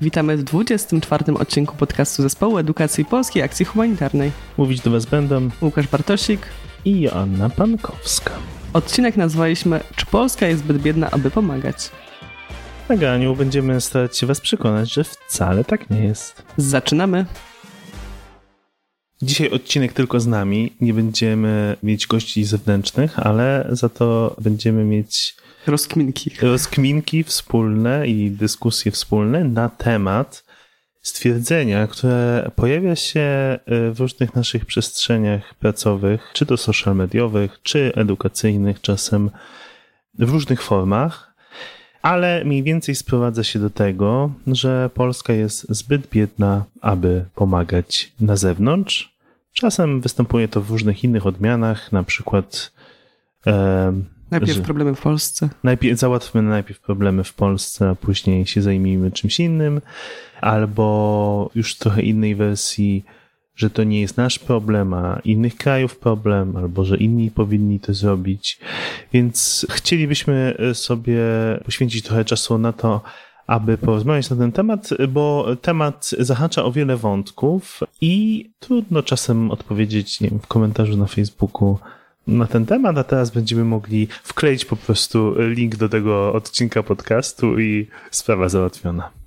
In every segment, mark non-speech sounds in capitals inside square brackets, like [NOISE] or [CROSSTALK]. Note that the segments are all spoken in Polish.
Witamy w 24 odcinku podcastu Zespołu Edukacji Polskiej Akcji Humanitarnej. Mówić do Was będą Łukasz Bartosik i Joanna Pankowska. Odcinek nazwaliśmy Czy Polska jest zbyt biedna, aby pomagać? W nagraniu będziemy starać się Was przekonać, że wcale tak nie jest. Zaczynamy! Dzisiaj odcinek tylko z nami. Nie będziemy mieć gości zewnętrznych, ale za to będziemy mieć rozkminki. Rozkminki wspólne i dyskusje wspólne na temat stwierdzenia, które pojawia się e, w różnych naszych przestrzeniach pracowych, czy to social mediowych, czy edukacyjnych, czasem w różnych formach, ale mniej więcej sprowadza się do tego, że Polska jest zbyt biedna, aby pomagać na zewnątrz. Czasem występuje to w różnych innych odmianach, na przykład Najpierw że problemy w Polsce. Najpierw, załatwmy najpierw problemy w Polsce, a później się zajmijmy czymś innym, albo już trochę innej wersji, że to nie jest nasz problem, a innych krajów problem, albo że inni powinni to zrobić. Więc chcielibyśmy sobie poświęcić trochę czasu na to, aby porozmawiać na ten temat, bo temat zahacza o wiele wątków i trudno czasem odpowiedzieć wiem, w komentarzu na Facebooku na ten temat, a teraz będziemy mogli wkleić po prostu link do tego odcinka podcastu i sprawa załatwiona.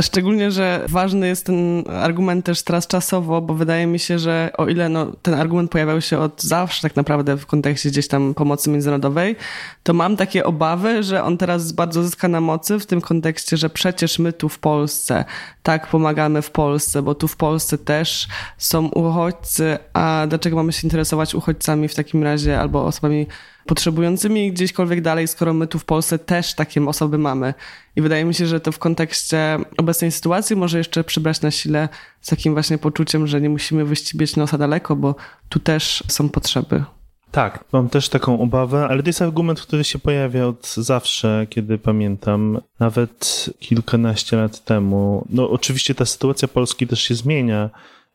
Szczególnie, że ważny jest ten argument też teraz czasowo, bo wydaje mi się, że o ile no, ten argument pojawiał się od zawsze tak naprawdę w kontekście gdzieś tam pomocy międzynarodowej, to mam takie obawy, że on teraz bardzo zyska na mocy w tym kontekście, że przecież my tu w Polsce tak pomagamy w Polsce, bo tu w Polsce też są uchodźcy, a dlaczego mamy się interesować uchodźcami w takim razie albo osobami potrzebującymi gdzieśkolwiek dalej, skoro my tu w Polsce też takie osoby mamy. I wydaje mi się, że to w kontekście obecnej sytuacji może jeszcze przybrać na sile z takim właśnie poczuciem, że nie musimy wyścibiać nosa daleko, bo tu też są potrzeby. Tak, mam też taką obawę, ale to jest argument, który się pojawia od zawsze, kiedy pamiętam, nawet kilkanaście lat temu. No, oczywiście ta sytuacja Polski też się zmienia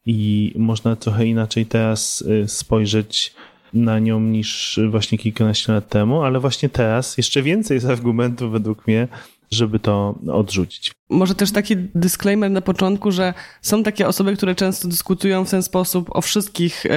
i można trochę inaczej teraz y, spojrzeć na nią niż właśnie kilkanaście lat temu, ale właśnie teraz jeszcze więcej jest argumentów według mnie, żeby to odrzucić. Może też taki disclaimer na początku, że są takie osoby, które często dyskutują w ten sposób o wszystkich e,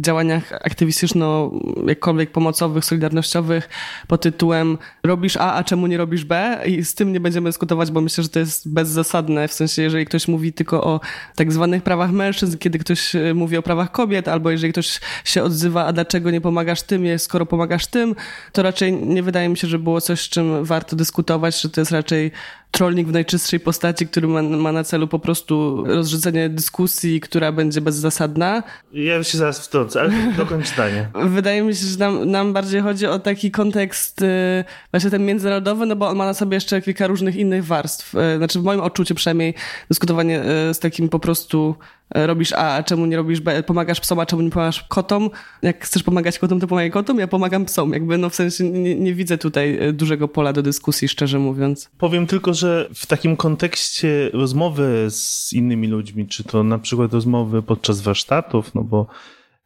działaniach aktywistyczno, jakkolwiek pomocowych, solidarnościowych pod tytułem robisz A, a czemu nie robisz B? I z tym nie będziemy dyskutować, bo myślę, że to jest bezzasadne. W sensie, jeżeli ktoś mówi tylko o tak zwanych prawach mężczyzn, kiedy ktoś e, mówi o prawach kobiet, albo jeżeli ktoś się odzywa, a dlaczego nie pomagasz tym, skoro pomagasz tym, to raczej nie wydaje mi się, że było coś, z czym warto dyskutować, że to jest raczej trolling w najczystszej postaci, który ma, ma, na celu po prostu rozrzucenie dyskusji, która będzie bezzasadna. Ja się zaraz wtrącę, ale [LAUGHS] dokończ zdanie. Wydaje mi się, że nam, nam bardziej chodzi o taki kontekst y, właśnie ten międzynarodowy, no bo on ma na sobie jeszcze kilka różnych innych warstw. Y, znaczy w moim odczuciu przynajmniej dyskutowanie y, z takim po prostu robisz A, a czemu nie robisz B, pomagasz psom, a czemu nie pomagasz kotom. Jak chcesz pomagać kotom, to pomagaj kotom, ja pomagam psom. Jakby no w sensie nie, nie widzę tutaj dużego pola do dyskusji, szczerze mówiąc. Powiem tylko, że w takim kontekście rozmowy z innymi ludźmi, czy to na przykład rozmowy podczas warsztatów, no bo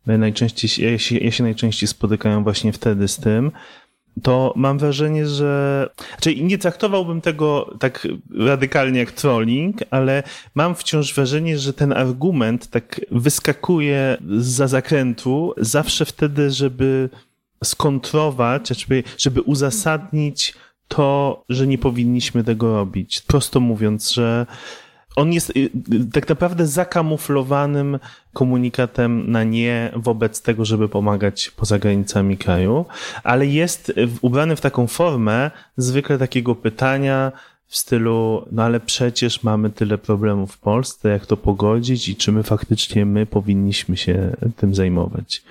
najczęściej, ja się, ja się najczęściej spotykałem właśnie wtedy z tym, to mam wrażenie, że. Czyli nie traktowałbym tego tak radykalnie jak trolling, ale mam wciąż wrażenie, że ten argument tak wyskakuje za zakrętu zawsze wtedy, żeby skontrować, żeby, żeby uzasadnić to, że nie powinniśmy tego robić. Prosto mówiąc, że on jest y, tak naprawdę zakamuflowanym komunikatem na nie wobec tego, żeby pomagać poza granicami kraju, ale jest ubrany w taką formę zwykle takiego pytania w stylu, no ale przecież mamy tyle problemów w Polsce, jak to pogodzić i czy my faktycznie my powinniśmy się tym zajmować.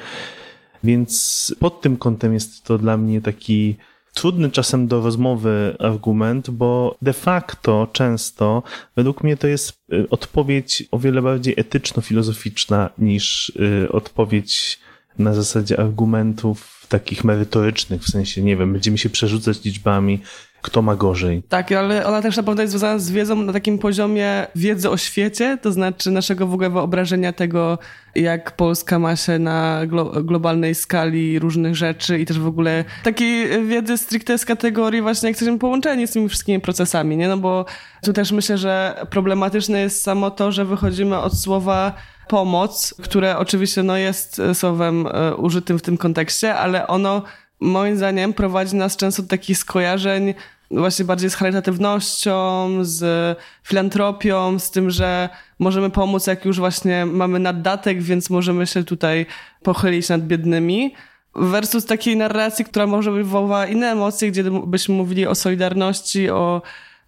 Więc pod tym kątem jest to dla mnie taki trudny czasem do rozmowy argument, bo de facto często według mnie to jest y, odpowiedź o wiele bardziej etyczno-filozoficzna niż y, odpowiedź na zasadzie argumentów takich merytorycznych, w sensie, nie wiem, będziemy się przerzucać liczbami, kto ma gorzej. Tak, ale ona też naprawdę jest związana z wiedzą na takim poziomie wiedzy o świecie, to znaczy naszego w ogóle wyobrażenia tego, jak Polska ma się na glo globalnej skali różnych rzeczy i też w ogóle takiej wiedzy stricte z kategorii właśnie, jak jesteśmy połączeni z tymi wszystkimi procesami, nie? No bo tu też myślę, że problematyczne jest samo to, że wychodzimy od słowa pomoc, które oczywiście no, jest słowem e, użytym w tym kontekście, ale ono moim zdaniem prowadzi nas często do takich skojarzeń właśnie bardziej z charytatywnością, z filantropią, z tym, że możemy pomóc, jak już właśnie mamy naddatek, więc możemy się tutaj pochylić nad biednymi. Versus takiej narracji, która może wywołała inne emocje, gdzie byśmy mówili o solidarności, o,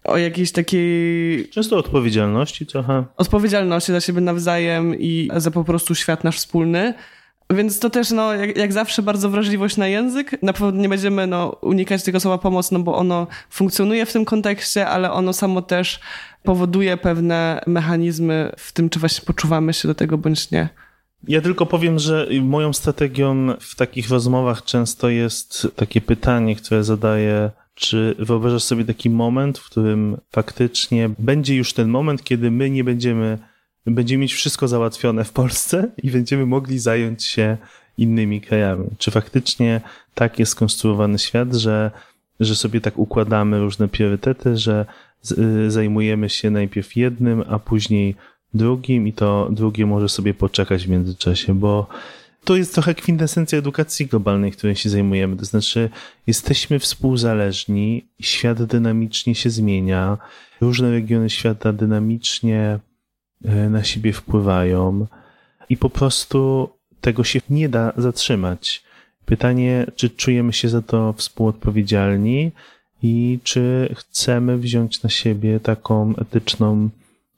o jakiejś takiej. Często odpowiedzialności trochę. Odpowiedzialności za siebie nawzajem i za po prostu świat nasz wspólny. Więc to też, no, jak, jak, zawsze, bardzo wrażliwość na język. Na pewno nie będziemy no, unikać tego słowa pomoc, no bo ono funkcjonuje w tym kontekście, ale ono samo też powoduje pewne mechanizmy w tym, czy właśnie poczuwamy się do tego bądź nie. Ja tylko powiem, że moją strategią w takich rozmowach często jest takie pytanie, które zadaję czy wyobrażasz sobie taki moment, w którym faktycznie będzie już ten moment, kiedy my nie będziemy będziemy mieć wszystko załatwione w Polsce i będziemy mogli zająć się innymi krajami. Czy faktycznie tak jest skonstruowany świat, że, że sobie tak układamy różne priorytety, że y, zajmujemy się najpierw jednym, a później drugim i to drugie może sobie poczekać w międzyczasie, bo to jest trochę kwintesencja edukacji globalnej, której się zajmujemy. To znaczy, jesteśmy współzależni, świat dynamicznie się zmienia, różne regiony świata dynamicznie na siebie wpływają i po prostu tego się nie da zatrzymać. Pytanie, czy czujemy się za to współodpowiedzialni i czy chcemy wziąć na siebie taką etyczną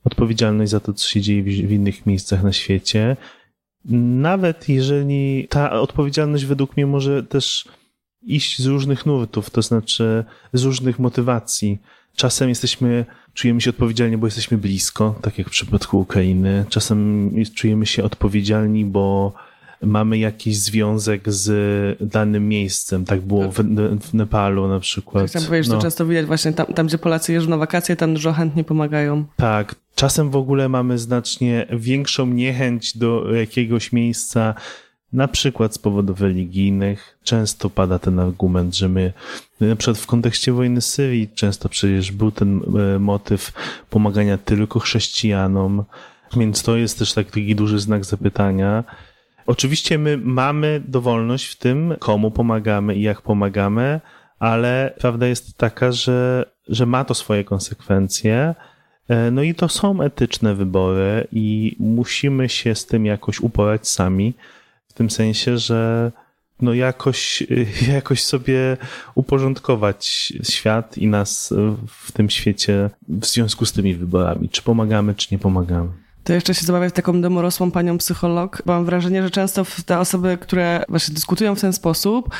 odpowiedzialność za to, co się dzieje w innych miejscach na świecie. Nawet jeżeli ta odpowiedzialność według mnie może też iść z różnych nurtów, to znaczy z różnych motywacji. Czasem jesteśmy czujemy się odpowiedzialni, bo jesteśmy blisko, tak jak w przypadku Ukrainy. Czasem czujemy się odpowiedzialni, bo mamy jakiś związek z danym miejscem. Tak było w, w Nepalu na przykład. Chciałam powiedzieć, no. to często widać właśnie tam, tam, gdzie Polacy jeżdżą na wakacje, tam dużo chętnie pomagają. Tak. Czasem w ogóle mamy znacznie większą niechęć do jakiegoś miejsca, na przykład z powodów religijnych. Często pada ten argument, że my, na przykład w kontekście wojny Syrii, często przecież był ten e, motyw pomagania tylko chrześcijanom, więc to jest też taki duży znak zapytania. Oczywiście my mamy dowolność w tym, komu pomagamy i jak pomagamy, ale prawda jest taka, że, że ma to swoje konsekwencje. E, no i to są etyczne wybory i musimy się z tym jakoś uporać sami. W tym sensie, że no jakoś, [LAUGHS] jakoś sobie uporządkować świat i nas w tym świecie w związku z tymi wyborami. Czy pomagamy, czy nie pomagamy. To jeszcze się zabawiam w taką domorosłą panią psycholog. Mam wrażenie, że często te osoby, które właśnie dyskutują w ten sposób,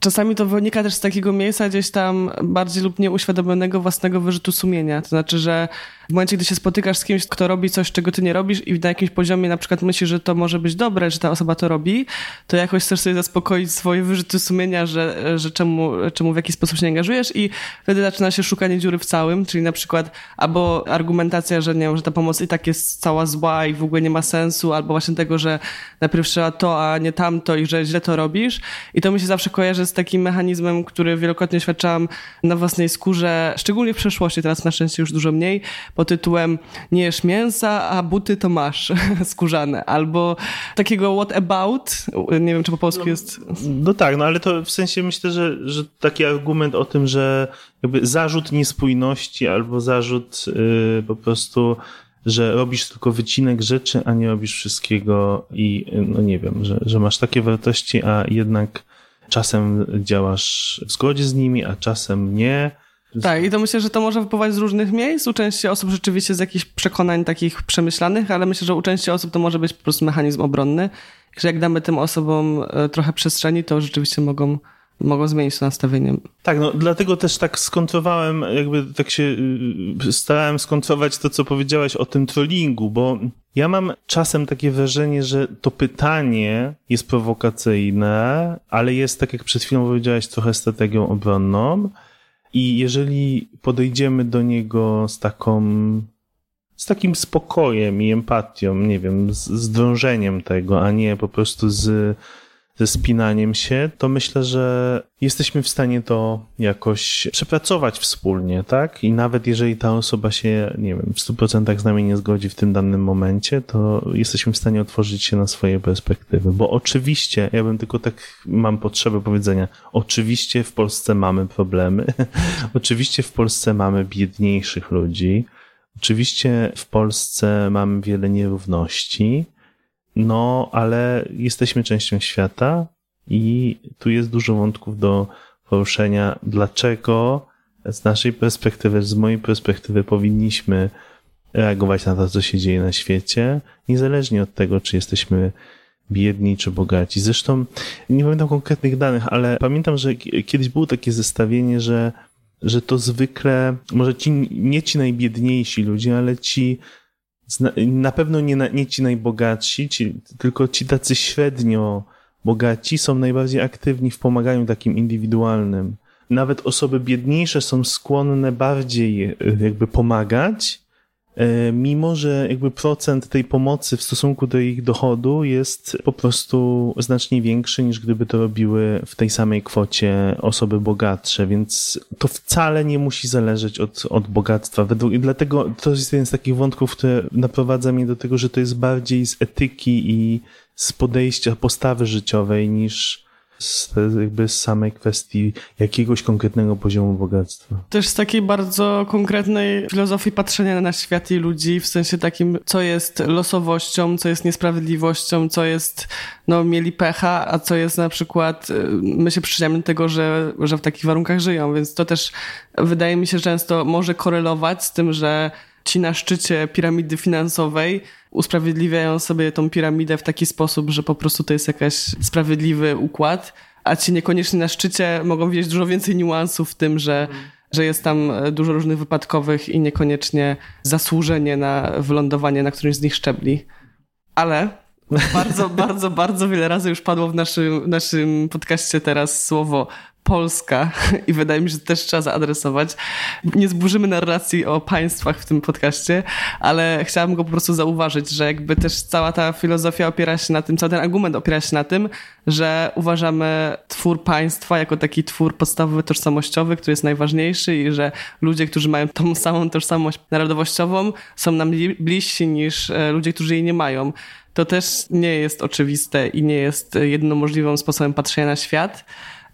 czasami to wynika też z takiego miejsca gdzieś tam bardziej lub nieuświadomionego własnego wyrzutu sumienia. To znaczy, że w momencie, gdy się spotykasz z kimś, kto robi coś, czego ty nie robisz i na jakimś poziomie na przykład myślisz, że to może być dobre, że ta osoba to robi, to jakoś chcesz sobie zaspokoić swoje wyrzuty sumienia, że, że czemu, czemu w jakiś sposób się nie angażujesz i wtedy zaczyna się szukanie dziury w całym, czyli na przykład albo argumentacja, że nie wiem, że ta pomoc i tak jest cała zła i w ogóle nie ma sensu, albo właśnie tego, że najpierw trzeba to, a nie tamto i że źle to robisz. I to mi się zawsze kojarzy z takim mechanizmem, który wielokrotnie świadczałam na własnej skórze, szczególnie w przeszłości, teraz na szczęście już dużo mniej, pod tytułem nie jesz mięsa, a buty to masz [LAUGHS] skórzane. Albo takiego what about, nie wiem czy po polsku no, jest... No tak, no ale to w sensie myślę, że, że taki argument o tym, że jakby zarzut niespójności albo zarzut yy, po prostu że robisz tylko wycinek rzeczy, a nie robisz wszystkiego i no nie wiem, że, że masz takie wartości, a jednak czasem działasz w zgodzie z nimi, a czasem nie. Tak, i to myślę, że to może wypływać z różnych miejsc. U części osób rzeczywiście z jakichś przekonań takich przemyślanych, ale myślę, że u części osób to może być po prostu mechanizm obronny. Że jak damy tym osobom e, trochę przestrzeni, to rzeczywiście mogą mogą zmienić to nastawienie. Tak, no dlatego też tak skontrowałem, jakby tak się y, starałem skontrować to, co powiedziałeś o tym trollingu, bo ja mam czasem takie wrażenie, że to pytanie jest prowokacyjne, ale jest, tak jak przed chwilą powiedziałeś, trochę strategią obronną. I jeżeli podejdziemy do niego z taką, z takim spokojem i empatią, nie wiem, z, z tego, a nie po prostu z ze spinaniem się, to myślę, że jesteśmy w stanie to jakoś przepracować wspólnie, tak? I nawet jeżeli ta osoba się, nie wiem, w 100% z nami nie zgodzi w tym danym momencie, to jesteśmy w stanie otworzyć się na swoje perspektywy. Bo oczywiście, ja bym tylko tak mam potrzebę powiedzenia, oczywiście w Polsce mamy problemy, [LAUGHS] oczywiście w Polsce mamy biedniejszych ludzi, oczywiście w Polsce mamy wiele nierówności, no, ale jesteśmy częścią świata i tu jest dużo wątków do poruszenia. Dlaczego z naszej perspektywy, z mojej perspektywy powinniśmy reagować na to, co się dzieje na świecie, niezależnie od tego, czy jesteśmy biedni czy bogaci. Zresztą nie pamiętam konkretnych danych, ale pamiętam, że kiedyś było takie zestawienie, że, że to zwykle, może ci, nie ci najbiedniejsi ludzie, ale ci na pewno nie, nie ci najbogatsi, ci, tylko ci tacy średnio bogaci są najbardziej aktywni w pomaganiu takim indywidualnym. Nawet osoby biedniejsze są skłonne bardziej e, jakby pomagać, mimo że jakby procent tej pomocy w stosunku do ich dochodu jest po prostu znacznie większy niż gdyby to robiły w tej samej kwocie osoby bogatsze, więc to wcale nie musi zależeć od, od bogactwa. I dlatego to jest jeden z takich wątków, które naprowadza mnie do tego, że to jest bardziej z etyki i z podejścia, postawy życiowej niż z, jakby z samej kwestii jakiegoś konkretnego poziomu bogactwa. Też z takiej bardzo konkretnej filozofii patrzenia na świat i ludzi, w sensie takim, co jest losowością, co jest niesprawiedliwością, co jest, no, mieli pecha, a co jest na przykład, y, my się przyczyniamy do tego, że, że w takich warunkach żyją, więc to też wydaje mi się często może korelować z tym, że ci na szczycie piramidy finansowej usprawiedliwiają sobie tą piramidę w taki sposób, że po prostu to jest jakiś sprawiedliwy układ, a ci niekoniecznie na szczycie mogą widzieć dużo więcej niuansów w tym, że, że jest tam dużo różnych wypadkowych i niekoniecznie zasłużenie na wylądowanie na którymś z nich szczebli. Ale bardzo, [LAUGHS] bardzo, bardzo wiele razy już padło w naszym, naszym podcaście teraz słowo Polska [LAUGHS] i wydaje mi się, że też trzeba zaadresować. Nie zburzymy narracji o państwach w tym podcaście, ale chciałabym go po prostu zauważyć, że jakby też cała ta filozofia opiera się na tym, cały ten argument opiera się na tym, że uważamy twór państwa jako taki twór podstawowy tożsamościowy, który jest najważniejszy i że ludzie, którzy mają tą samą tożsamość narodowościową są nam bliżsi niż e, ludzie, którzy jej nie mają. To też nie jest oczywiste i nie jest jedyną możliwym sposobem patrzenia na świat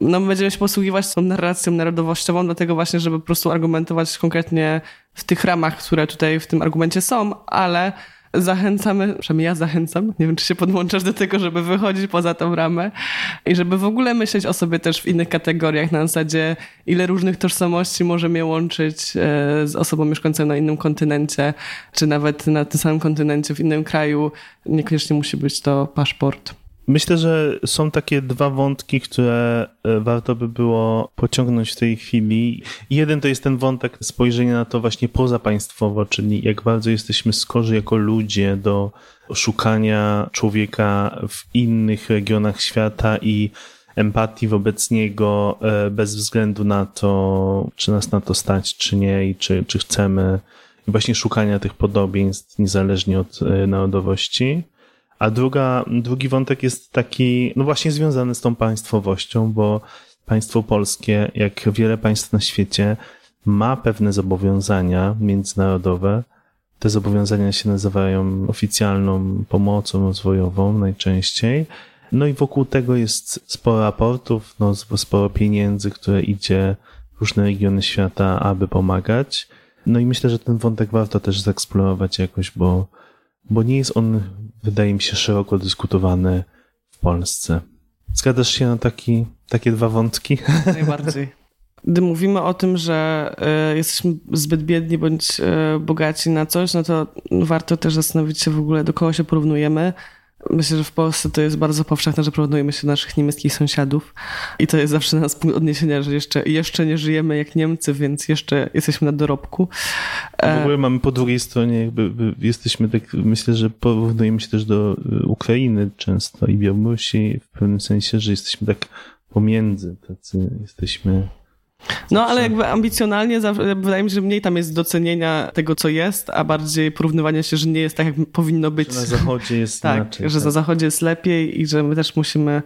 no, będziemy się posługiwać tą narracją narodowościową, dlatego właśnie, żeby po prostu argumentować konkretnie w tych ramach, które tutaj w tym argumencie są, ale zachęcamy, przynajmniej ja zachęcam, nie wiem, czy się podłączasz do tego, żeby wychodzić poza tą ramę i żeby w ogóle myśleć o sobie też w innych kategoriach, na zasadzie ile różnych tożsamości może mnie łączyć e, z osobą mieszkającą na innym kontynencie, czy nawet na tym samym kontynencie w innym kraju. Niekoniecznie musi być to paszport. Myślę, że są takie dwa wątki, które e, warto by było pociągnąć w tej chwili. Jeden to jest ten wątek spojrzenia na to właśnie pozapaństwowo, czyli jak bardzo jesteśmy skorzy jako ludzie do szukania człowieka w innych regionach świata i empatii wobec niego e, bez względu na to, czy nas na to stać, czy nie i czy, czy chcemy. I właśnie szukania tych podobieństw niezależnie od e, narodowości. A druga, drugi wątek jest taki, no właśnie związany z tą państwowością, bo państwo polskie, jak wiele państw na świecie, ma pewne zobowiązania międzynarodowe. Te zobowiązania się nazywają oficjalną pomocą rozwojową najczęściej. No i wokół tego jest sporo raportów, no sporo pieniędzy, które idzie w różne regiony świata, aby pomagać. No i myślę, że ten wątek warto też zeksplorować jakoś, bo, bo nie jest on wydaje mi się, szeroko dyskutowany w Polsce. Zgadzasz się na taki, takie dwa wątki? [LAUGHS] Najbardziej. Gdy mówimy o tym, że y, jesteśmy zbyt biedni bądź y, bogaci na coś, no to warto też zastanowić się w ogóle, do kogo się porównujemy Myślę, że w Polsce to jest bardzo powszechne, że porównujemy się do naszych niemieckich sąsiadów i to jest zawsze nas punkt odniesienia, że jeszcze, jeszcze nie żyjemy jak Niemcy, więc jeszcze jesteśmy na dorobku. W ogóle mamy po drugiej stronie, jakby jesteśmy tak, myślę, że porównujemy się też do y, Ukrainy często i Białorusi w pewnym sensie, że jesteśmy tak pomiędzy, tacy jesteśmy No, ale jakby ambicjonalnie, wydaje mi się, że mniej tam jest docenienia tego, co jest, a bardziej porównywania się, że nie jest tak, jak powinno być. Że na zachodzie jest [LAUGHS] tak, inaczej. Że tak. na zachodzie jest lepiej i że my też musimy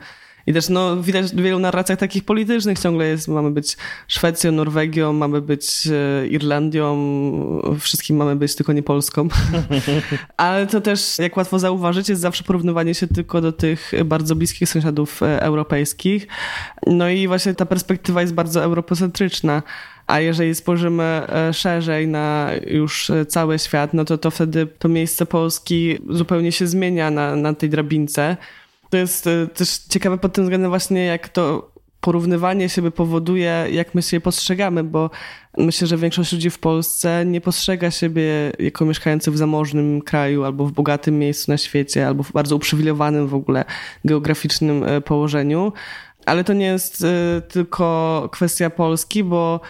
i też no, widać w wielu narracjach takich politycznych ciągle jest, mamy być Szwecją, Norwegią, mamy być e, Irlandią, wszystkim mamy być, tylko nie Polską. [LAUGHS] Ale to też, jak łatwo zauważyć, jest zawsze porównywanie się tylko do tych bardzo bliskich sąsiadów e, europejskich. No i właśnie ta perspektywa jest bardzo europocentryczna. A jeżeli spojrzymy e, szerzej na już cały świat, no to, to wtedy to miejsce Polski zupełnie się zmienia na, na tej drabince. To jest e, też ciekawe pod tym względem właśnie, jak to porównywanie siebie powoduje, jak my się postrzegamy, bo myślę, że większość ludzi w Polsce nie postrzega siebie jako mieszkających w zamożnym kraju albo w bogatym miejscu na świecie, albo w bardzo uprzywilejowanym w ogóle geograficznym e, położeniu. Ale to nie jest e, tylko kwestia Polski, bo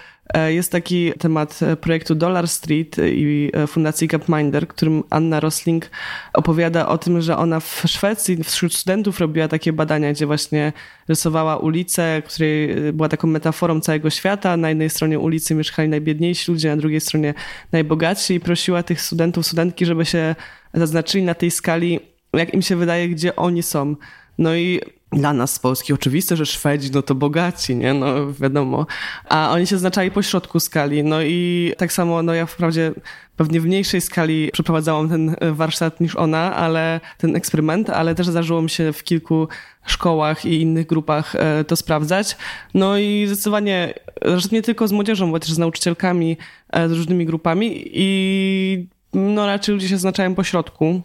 jest taki temat e, projektu Dollar Street i e, Fundacji Gapminder, którym Anna Rosling opowiada o tym, że ona w Szwecji wśród studentów robiła takie badania, gdzie właśnie rysowała ulicę, której była taką metaforą całego świata. Na jednej stronie ulicy mieszkali najbiedniejsi ludzie, na drugiej stronie najbogatsi i prosiła tych studentów, studentki, żeby się zaznaczyli na tej skali, jak im się wydaje, gdzie oni są. No i dla nas z Polski oczywiste, że Szwedzi no to bogaci, nie? No wiadomo. A oni się znaczali po środku skali. No i tak samo, no ja wprawdzie pewnie w mniejszej skali przeprowadzałam ten warsztat niż ona, ale ten eksperyment, ale też zdarzyło mi się w kilku szkołach i innych grupach e, to sprawdzać. No i zdecydowanie, zresztą nie tylko z młodzieżą, bo też z nauczycielkami, e, z różnymi grupami i no raczej ludzie się znaczają po środku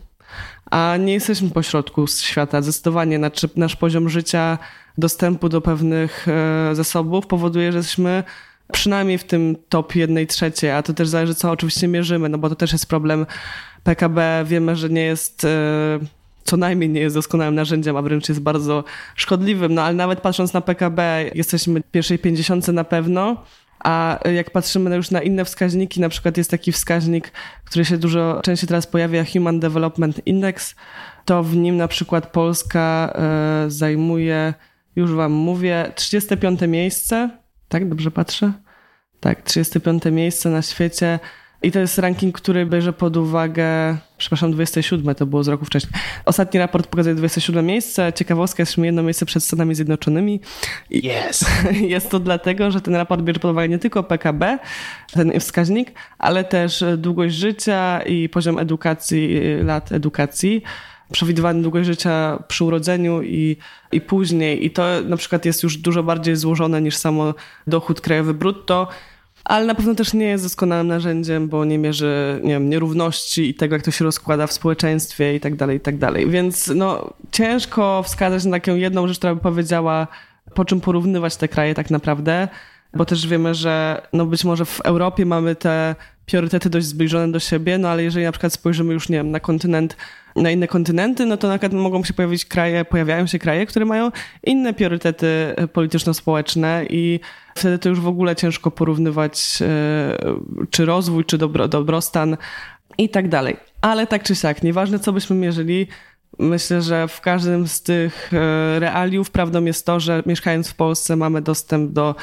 a nie jesteśmy pośrodku świata. Zdecydowanie nasz, nasz poziom życia, dostępu do pewnych e, zasobów powoduje, że jesteśmy przynajmniej w tym top jednej trzeciej, a to też zależy, co oczywiście mierzymy, no bo to też jest problem PKB. Wiemy, że nie jest e, co najmniej nie jest doskonałym narzędziem, a wręcz jest bardzo szkodliwym. No ale nawet patrząc na PKB, jesteśmy w pierwszej pięćdziesiątce na pewno. A jak patrzymy już na inne wskaźniki, na przykład jest taki wskaźnik, który się dużo częściej teraz pojawia, Human Development Index, to w nim na przykład Polska e, zajmuje, już wam mówię, 35 miejsce. Tak, dobrze patrzę? Tak, 35 miejsce na świecie i to jest ranking, który bierze pod uwagę, przepraszam, 27, to było z roku wcześniej. Ostatni raport pokazuje 27 miejsce. Ciekawostka, jesteśmy jedno miejsce przed Stanami Zjednoczonymi. Yes! [LAUGHS] Jest to dlatego, że ten raport bierze pod uwagę nie tylko PKB, ten wskaźnik, ale też długość życia i poziom edukacji, lat edukacji przewidywany długość życia przy urodzeniu i, i później. I to na przykład jest już dużo bardziej złożone niż samo dochód krajowy brutto ale na pewno też nie jest doskonałym narzędziem, bo nie mierzy nie wiem, nierówności i tego, jak to się rozkłada w społeczeństwie i tak dalej, i tak dalej. Więc no, ciężko wskazać na taką jedną rzecz, która by powiedziała, po czym porównywać te kraje tak naprawdę, bo też wiemy, że no być może w Europie mamy te priorytety dość zbliżone do siebie, no ale jeżeli na przykład spojrzymy już, nie wiem, na kontynent, na inne kontynenty, no to na przykład mogą się pojawić kraje, pojawiają się kraje, które mają inne priorytety polityczno-społeczne i wtedy to już w ogóle ciężko porównywać e, czy rozwój, czy dobro, dobrostan i tak dalej. Ale tak czy siak, nieważne co byśmy mierzyli, Myślę, że w każdym z tych e, realiów prawdą jest to, że mieszkając w Polsce mamy dostęp do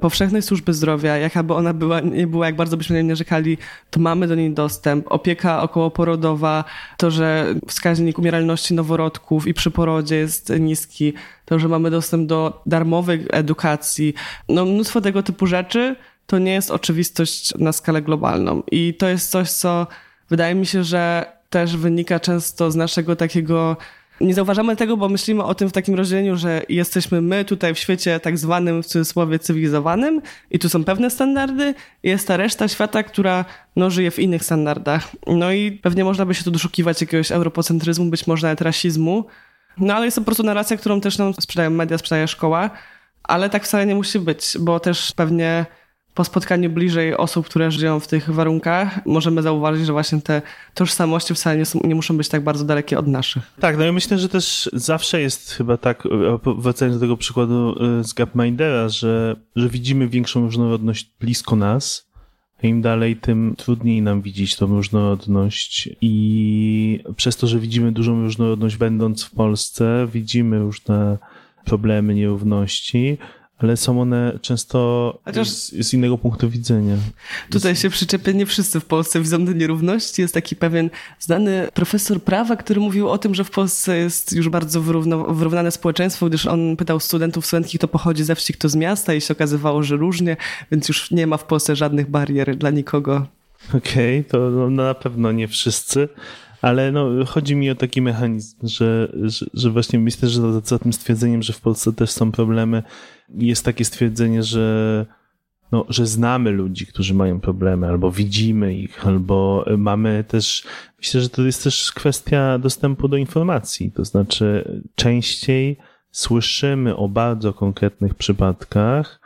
powszechnej służby zdrowia, jakaby ona była, nie była, jak bardzo byśmy na nie narzekali, to mamy do niej dostęp. Opieka okołoporodowa, to, że wskaźnik umieralności noworodków i przy porodzie jest niski, to, że mamy dostęp do darmowej edukacji, no mnóstwo tego typu rzeczy, to nie jest oczywistość na skalę globalną. I to jest coś, co wydaje mi się, że też wynika często z naszego takiego nie zauważamy tego, bo myślimy o tym w takim rozdzieleniu, że jesteśmy my tutaj w świecie tak zwanym w cudzysłowie cywilizowanym i tu są pewne standardy, jest ta reszta świata, która no, żyje w innych standardach. No i pewnie można by się tu doszukiwać jakiegoś europocentryzmu, być może nawet rasizmu, no ale jest to po prostu narracja, którą też nam sprzedają media, sprzedaje szkoła, ale tak wcale nie musi być, bo też pewnie po spotkaniu bliżej osób, które żyją w tych warunkach, możemy zauważyć, że właśnie te tożsamości wcale nie, są, nie muszą być tak bardzo dalekie od naszych. Tak, no i myślę, że też zawsze jest chyba tak, wracając do tego przykładu y, z Gapmindera, że, że widzimy większą różnorodność blisko nas, im dalej, tym trudniej nam widzieć tą różnorodność i przez to, że widzimy dużą różnorodność będąc w Polsce, widzimy różne problemy, nierówności, ale są one często Chociaż z, z, innego punktu widzenia. Tutaj się przyczepię, nie wszyscy w Polsce widzą te nierówności. Jest taki pewien znany profesor prawa, który mówił o tym, że w Polsce jest już bardzo wyrówno, wyrównane społeczeństwo, gdyż on pytał studentów, studentki, kto pochodzi ze wsi, kto z miasta i się okazywało, że różnie, więc już nie ma w Polsce żadnych barier dla nikogo. Okej, okay, to no, na pewno nie wszyscy, ale no, chodzi mi o taki mechanizm, że, że, że właśnie myślę, że za, za tym stwierdzeniem, że w Polsce też są problemy, jest takie stwierdzenie, że, no, że znamy ludzi, którzy mają problemy, albo widzimy ich, albo mamy też, myślę, że to jest też kwestia dostępu do informacji. To znaczy, częściej słyszymy o bardzo konkretnych przypadkach,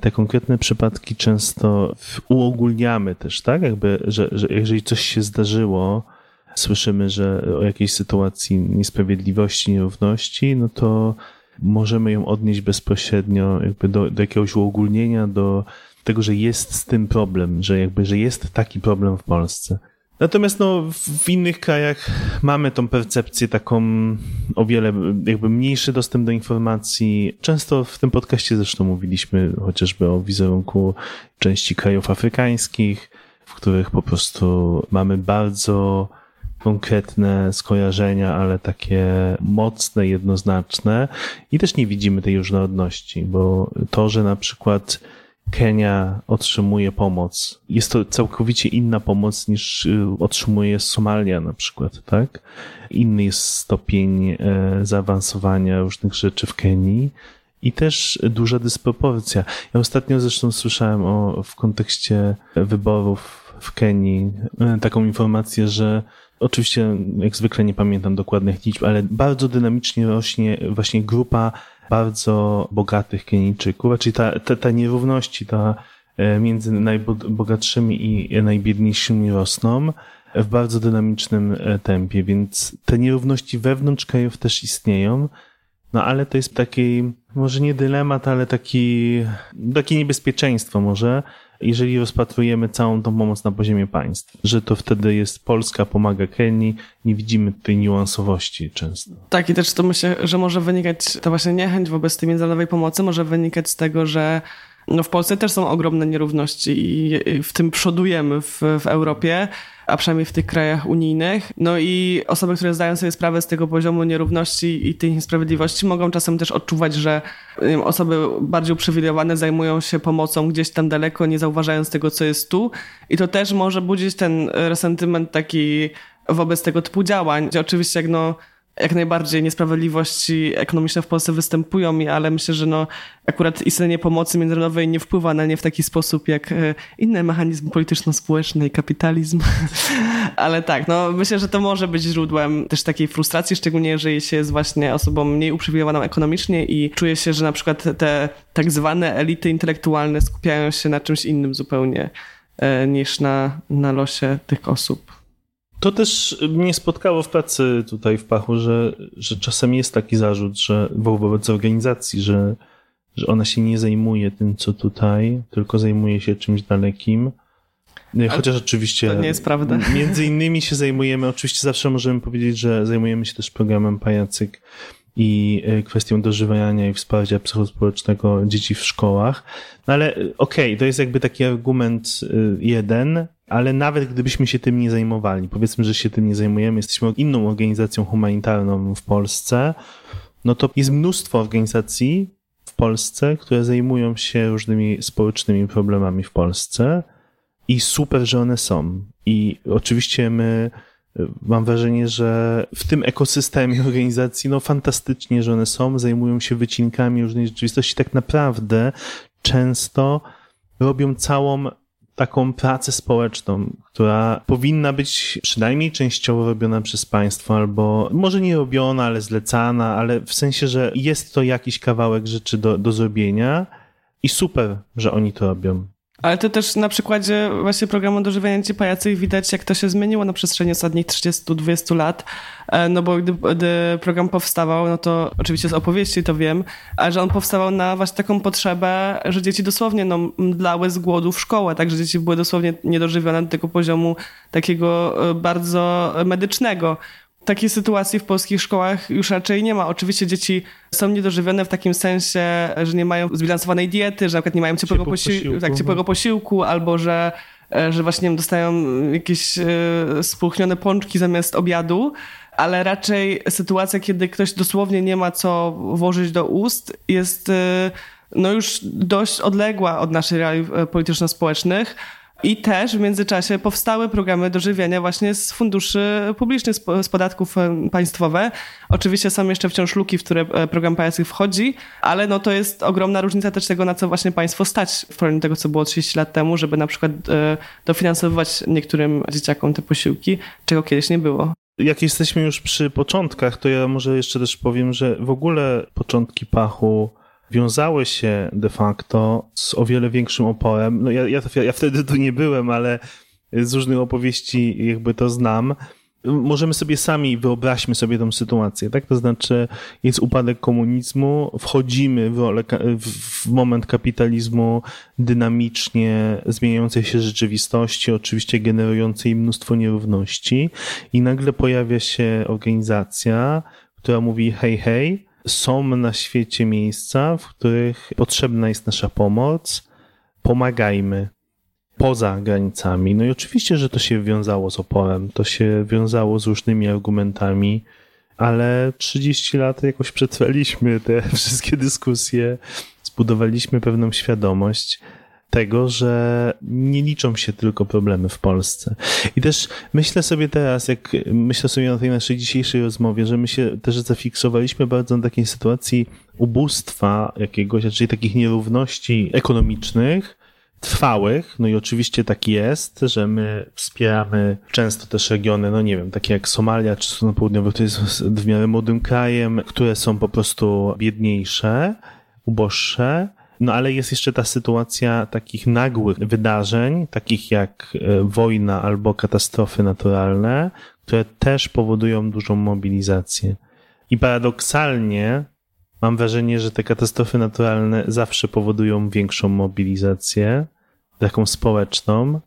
te konkretne przypadki często uogólniamy też, tak? Jakby, że, że jeżeli coś się zdarzyło, słyszymy, że o jakiejś sytuacji niesprawiedliwości, nierówności, no to możemy ją odnieść bezpośrednio jakby do, do jakiegoś uogólnienia, do tego, że jest z tym problem, że jakby, że jest taki problem w Polsce. Natomiast no, w innych krajach mamy tą percepcję taką o wiele jakby mniejszy dostęp do informacji. Często w tym podcaście zresztą mówiliśmy chociażby o wizerunku części krajów afrykańskich, w których po prostu mamy bardzo konkretne skojarzenia, ale takie mocne, jednoznaczne i też nie widzimy tej różnorodności, bo to, że na przykład Kenia otrzymuje pomoc. Jest to całkowicie inna pomoc niż y, otrzymuje Somalia na przykład, tak? Inny jest stopień e, zaawansowania różnych rzeczy w Kenii i też duża dysproporcja. Ja ostatnio zresztą słyszałem o, w kontekście wyborów w Kenii e, taką informację, że oczywiście jak zwykle nie pamiętam dokładnych liczb, ale bardzo dynamicznie rośnie właśnie grupa bardzo bogatych Kenijczyków, czyli ta, ta, ta nierówności ta e, między najbogatszymi i najbiedniejszymi rosną w bardzo dynamicznym e, tempie, więc te nierówności wewnątrz krajów też istnieją, no ale to jest taki, może nie dylemat, ale taki, takie niebezpieczeństwo może, jeżeli rozpatrujemy całą tą pomoc na poziomie państw, że to wtedy jest Polska pomaga Kenii, nie widzimy tej niuansowości często. Tak i też to myślę, że może wynikać, ta właśnie niechęć wobec tej międzynarodowej pomocy może wynikać z tego, że no w Polsce też są ogromne nierówności i w tym przodujemy w, w Europie, a przynajmniej w tych krajach unijnych. No i osoby, które zdają sobie sprawę z tego poziomu nierówności i tej niesprawiedliwości, mogą czasem też odczuwać, że wiem, osoby bardziej uprzywilejowane zajmują się pomocą gdzieś tam daleko, nie zauważając tego, co jest tu. I to też może budzić ten resentyment taki wobec tego typu działań, gdzie oczywiście jak no jak najbardziej niesprawiedliwości ekonomiczne w Polsce występują, ale myślę, że no, akurat istnienie pomocy międzynarodowej nie wpływa na nie w taki sposób jak e, inne mechanizmy polityczno-społeczne i kapitalizm. [LAUGHS] ale tak, no, myślę, że to może być źródłem też takiej frustracji, szczególnie jeżeli się jest właśnie osobą mniej uprzywilejowaną ekonomicznie i czuje się, że na przykład te tak zwane elity intelektualne skupiają się na czymś innym zupełnie e, niż na, na losie tych osób. To też mnie spotkało w pracy tutaj w Pachu, że, że czasem jest taki zarzut, że wobec organizacji, że, że ona się nie zajmuje tym, co tutaj, tylko zajmuje się czymś dalekim. Chociaż oczywiście. To nie jest prawda. Między innymi się zajmujemy, oczywiście zawsze możemy powiedzieć, że zajmujemy się też programem Pajacyk i e, kwestią dożywania i wsparcia psychospołecznego dzieci w szkołach. No ale e, okej, okay, to jest jakby taki argument e, jeden, ale nawet gdybyśmy się tym nie zajmowali, powiedzmy, że się tym nie zajmujemy, jesteśmy inną organizacją humanitarną w Polsce, no to jest mnóstwo organizacji w Polsce, które zajmują się różnymi społecznymi problemami w Polsce i super, że one są. I oczywiście my mam wrażenie, że w tym ekosystemie [LAUGHS] organizacji, no fantastycznie, że one są, zajmują się wycinkami różnej rzeczywistości, tak naprawdę często robią całą taką pracę społeczną, która powinna być przynajmniej częściowo robiona przez państwo, albo może nie robiona, ale zlecana, ale w sensie, że jest to jakiś kawałek rzeczy do, do zrobienia i super, że oni to robią. Ale to też na przykładzie właśnie programu Dożywiania Dzieci Pajacy widać, jak to się zmieniło na przestrzeni ostatnich 30-20 lat. E, no bo gdy, gdy, program powstawał, no to oczywiście z opowieści to wiem, ale że on powstawał na właśnie taką potrzebę, że dzieci dosłownie no, mdlały z głodu w szkołę, także dzieci były dosłownie niedożywione do tego poziomu takiego e, bardzo medycznego. Takiej sytuacji w polskich szkołach już raczej nie ma. Oczywiście dzieci są niedożywione w takim sensie, że nie mają zbilansowanej diety, że na przykład nie mają ciepłego, posi posiłku. Tak, ciepłego no. posiłku albo że e, że właśnie wiem, dostają jakieś e, spulchnione pączki zamiast obiadu, ale raczej sytuacja, kiedy ktoś dosłownie nie ma co włożyć do ust, jest e, no już dość odległa od naszych realiów polityczno-społecznych. I też w międzyczasie powstały programy dożywiania właśnie z funduszy publicznych, z podatków państwowe. Oczywiście są jeszcze wciąż luki, w które e, program pajacyk wchodzi, ale no to jest ogromna różnica też tego, na co właśnie państwo stać w porównaniu tego, co było 30 lat temu, żeby na przykład e, dofinansowywać niektórym dzieciakom te posiłki, czego kiedyś nie było. Jak jesteśmy już przy początkach, to ja może jeszcze też powiem, że w ogóle początki pachu wiązały się de facto z o wiele większym oporem. No ja, ja, ja wtedy tu nie byłem, ale z różnych opowieści jakby to znam. Możemy sobie sami, wyobraźmy sobie tą sytuację, tak? To znaczy jest upadek komunizmu, wchodzimy w, rolę, w moment kapitalizmu dynamicznie zmieniającej się rzeczywistości, oczywiście generującej mnóstwo nierówności i nagle pojawia się organizacja, która mówi hej, hej, są na świecie miejsca, w których potrzebna jest nasza pomoc. Pomagajmy poza granicami. No i oczywiście, że to się wiązało z oporem, to się wiązało z różnymi argumentami, ale 30 lat jakoś przetrwaliśmy te [LAUGHS] wszystkie dyskusje, zbudowaliśmy pewną świadomość tego, że nie liczą się tylko problemy w Polsce. I też myślę sobie teraz, jak myślę sobie na tej naszej dzisiejszej rozmowie, że my się też zafiksowaliśmy bardzo na takiej sytuacji ubóstwa jakiegoś, czyli takich nierówności ekonomicznych, trwałych, no i oczywiście tak jest, że my wspieramy często też regiony, no nie wiem, takie jak Somalia czy Sudan Południowy, które jest w miarę młodym krajem, które są po prostu biedniejsze, uboższe, no ale jest jeszcze ta sytuacja takich nagłych wydarzeń, takich jak e, wojna albo katastrofy naturalne, które też powodują dużą mobilizację. I paradoksalnie mam wrażenie, że te katastrofy naturalne zawsze powodują większą mobilizację, taką społeczną.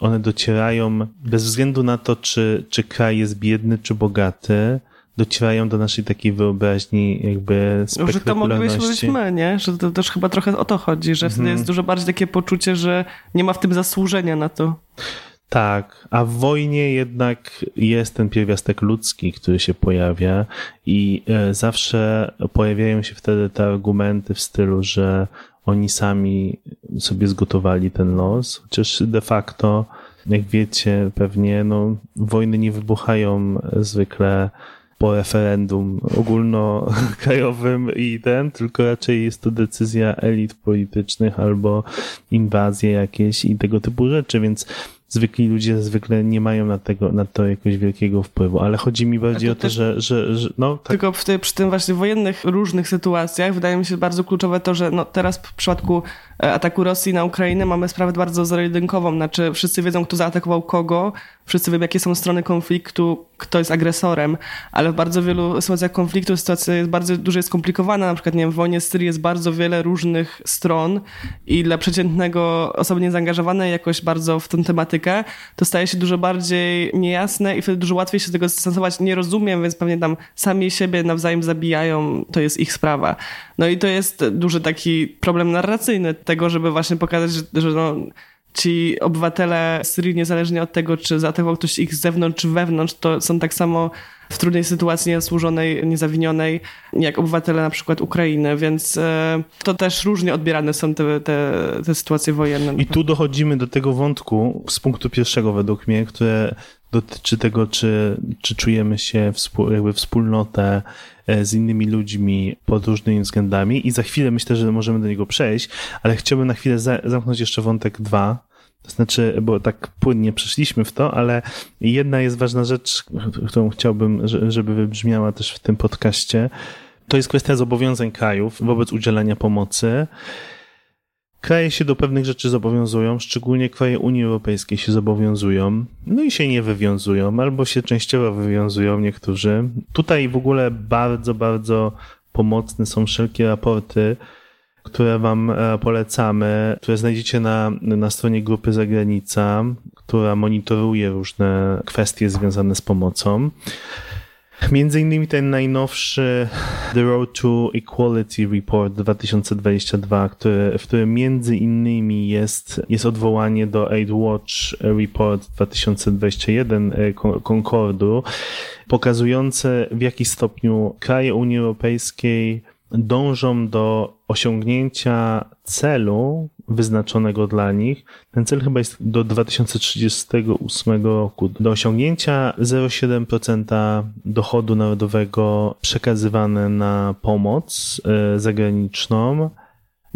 One docierają bez względu na to, czy, czy kraj jest biedny, czy bogaty, docierają do naszej takiej wyobraźni jakby spektakularności. Że to moglibyśmy być my, nie? Że to też chyba trochę o to chodzi, że wtedy jest mhm. dużo bardziej takie poczucie, że nie ma w tym zasłużenia na to. Tak, a w wojnie jednak jest ten pierwiastek ludzki, który się pojawia i e, zawsze pojawiają się wtedy te argumenty w stylu, że oni sami sobie zgotowali ten los, chociaż de facto, jak wiecie, pewnie no, wojny nie wybuchają zwykle po referendum ogólnokrajowym i ten, tylko raczej jest to decyzja elit politycznych albo inwazje jakieś i tego typu rzeczy, więc zwykli ludzie zwykle nie mają na, tego, na to jakiegoś wielkiego wpływu, ale chodzi mi bardziej to o to, że, że, że no, tak. Tylko tej, przy tym właśnie wojennych różnych sytuacjach wydaje mi się bardzo kluczowe to, że no, teraz w przypadku ataku Rosji na Ukrainę mamy sprawę bardzo zero-jedynkową, znaczy wszyscy wiedzą, kto zaatakował kogo, wszyscy wiemy, jakie są strony konfliktu, kto jest agresorem, ale w bardzo wielu sytuacjach konfliktu sytuacja jest bardzo dużo skomplikowana. Na przykład, nie wiem, w wojnie Syrii jest bardzo wiele różnych stron i dla przeciętnego osoby niezaangażowanej jakoś bardzo w tę tematykę to staje się dużo bardziej niejasne i wtedy dużo łatwiej się z tego dystansować. Nie rozumiem, więc pewnie tam sami siebie nawzajem zabijają, to jest ich sprawa. No i to jest duży taki problem narracyjny tego, żeby właśnie pokazać, że, że no, ci obywatele Syrii, niezależnie od tego, czy zaatakował ktoś ich z zewnątrz czy wewnątrz, to są tak samo w trudnej sytuacji niesłużonej, niezawinionej, jak obywatele na przykład Ukrainy, więc e, to też różnie odbierane są te, te, te sytuacje wojenne. I tu dochodzimy do tego wątku z punktu pierwszego według mnie, które dotyczy tego, czy, czy czujemy się współ, jakby wspólnotę z innymi ludźmi pod różnymi względami i za chwilę myślę, że możemy do niego przejść, ale chciałbym na chwilę za, zamknąć jeszcze wątek dwa, to znaczy, bo tak płynnie przeszliśmy w to, ale jedna jest ważna rzecz, którą chciałbym, żeby wybrzmiała też w tym podcaście. To jest kwestia zobowiązań krajów wobec udzielania pomocy. Kraje się do pewnych rzeczy zobowiązują, szczególnie kraje Unii Europejskiej się zobowiązują, no i się nie wywiązują, albo się częściowo wywiązują niektórzy. Tutaj w ogóle bardzo, bardzo pomocne są wszelkie raporty które Wam e, polecamy, które znajdziecie na, na stronie grupy Zagranica, która monitoruje różne kwestie związane z pomocą. Między innymi ten najnowszy The Road to Equality Report 2022, który, w którym między innymi jest, jest odwołanie do Aid Watch Report 2021 e, Concordu, pokazujące w jaki stopniu kraje Unii Europejskiej dążą do osiągnięcia celu wyznaczonego dla nich. Ten cel chyba jest do 2038 roku. Do osiągnięcia 0,7% dochodu narodowego przekazywane na pomoc e, zagraniczną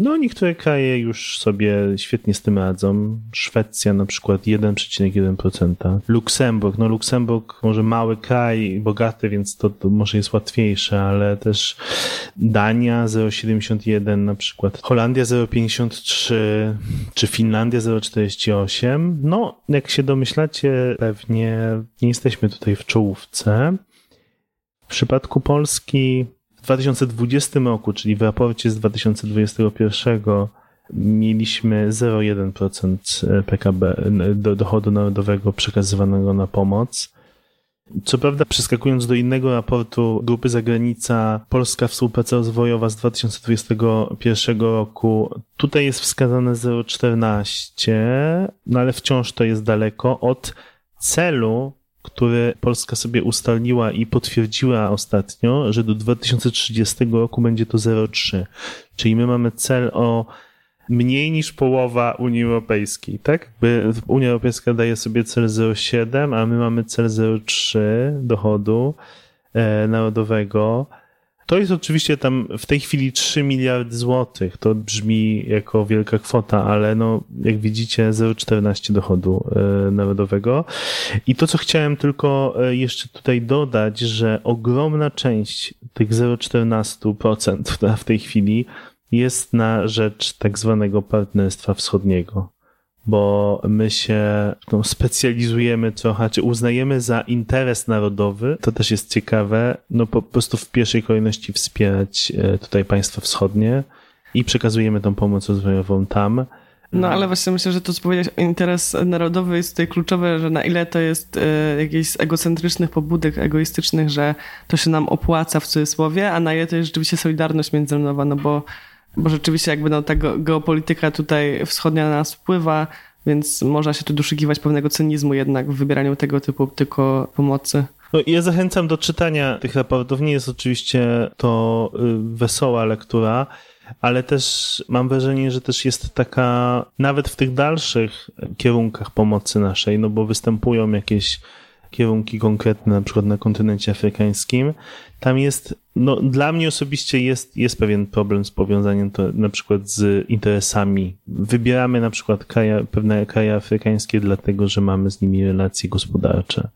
no, niektóre kraje już sobie świetnie z tym radzą. Szwecja na przykład 1,1%. Luksemburg, no Luksemburg może mały kraj, bogaty, więc to, to może jest łatwiejsze, ale też Dania 0,71 na przykład. Holandia 0,53 czy Finlandia 0,48. No, jak się domyślacie, pewnie nie jesteśmy tutaj w czołówce. W przypadku Polski w 2020 roku, czyli w raporcie z 2021 mieliśmy 0,1% PKB do dochodu narodowego przekazywanego na pomoc. Co prawda, przeskakując do innego raportu Grupy Zagranica Polska Współpraca Rozwojowa z 2021 roku, tutaj jest wskazane 0,14, no ale wciąż to jest daleko od celu które Polska sobie ustaliła i potwierdziła ostatnio, że do 2030 roku będzie to 0,3. Czyli my mamy cel o mniej niż połowa Unii Europejskiej, tak? Unia Europejska daje sobie cel 0,7, a my mamy cel 0,3 dochodu e, narodowego. To jest oczywiście tam w tej chwili 3 miliardy złotych. To brzmi jako wielka kwota, ale no, jak widzicie, 0,14 dochodu e, narodowego. I to, co chciałem tylko e, jeszcze tutaj dodać, że ogromna część tych 0,14% w tej chwili jest na rzecz tak zwanego partnerstwa wschodniego bo my się no, specjalizujemy trochę, czy uznajemy za interes narodowy, to też jest ciekawe, no po prostu w pierwszej kolejności wspierać e, tutaj państwa wschodnie i przekazujemy tą pomoc rozwojową tam. No ale właśnie myślę, że to co powiedziałeś, interes narodowy jest tutaj kluczowe, że na ile to jest y, jakichś egocentrycznych pobudek, egoistycznych, że to się nam opłaca w cudzysłowie, a na ile to jest rzeczywiście solidarność międzynarodowa, no bo bo rzeczywiście jakby no ta geopolityka tutaj wschodnia na nas wpływa, więc można się tu doszukiwać pewnego cynizmu jednak w wybieraniu tego typu tylko pomocy. No, ja zachęcam do czytania tych raportów. Nie jest oczywiście to y, wesoła lektura, ale też mam wrażenie, że też jest taka, nawet w tych dalszych kierunkach pomocy naszej, no bo występują jakieś kierunki konkretne, na przykład na kontynencie afrykańskim, tam jest, no dla mnie osobiście jest, jest pewien problem z powiązaniem to na przykład z interesami. Wybieramy na przykład kraje, pewne kraje afrykańskie dlatego, że mamy z nimi relacje gospodarcze.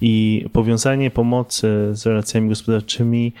I powiązanie pomocy z relacjami gospodarczymi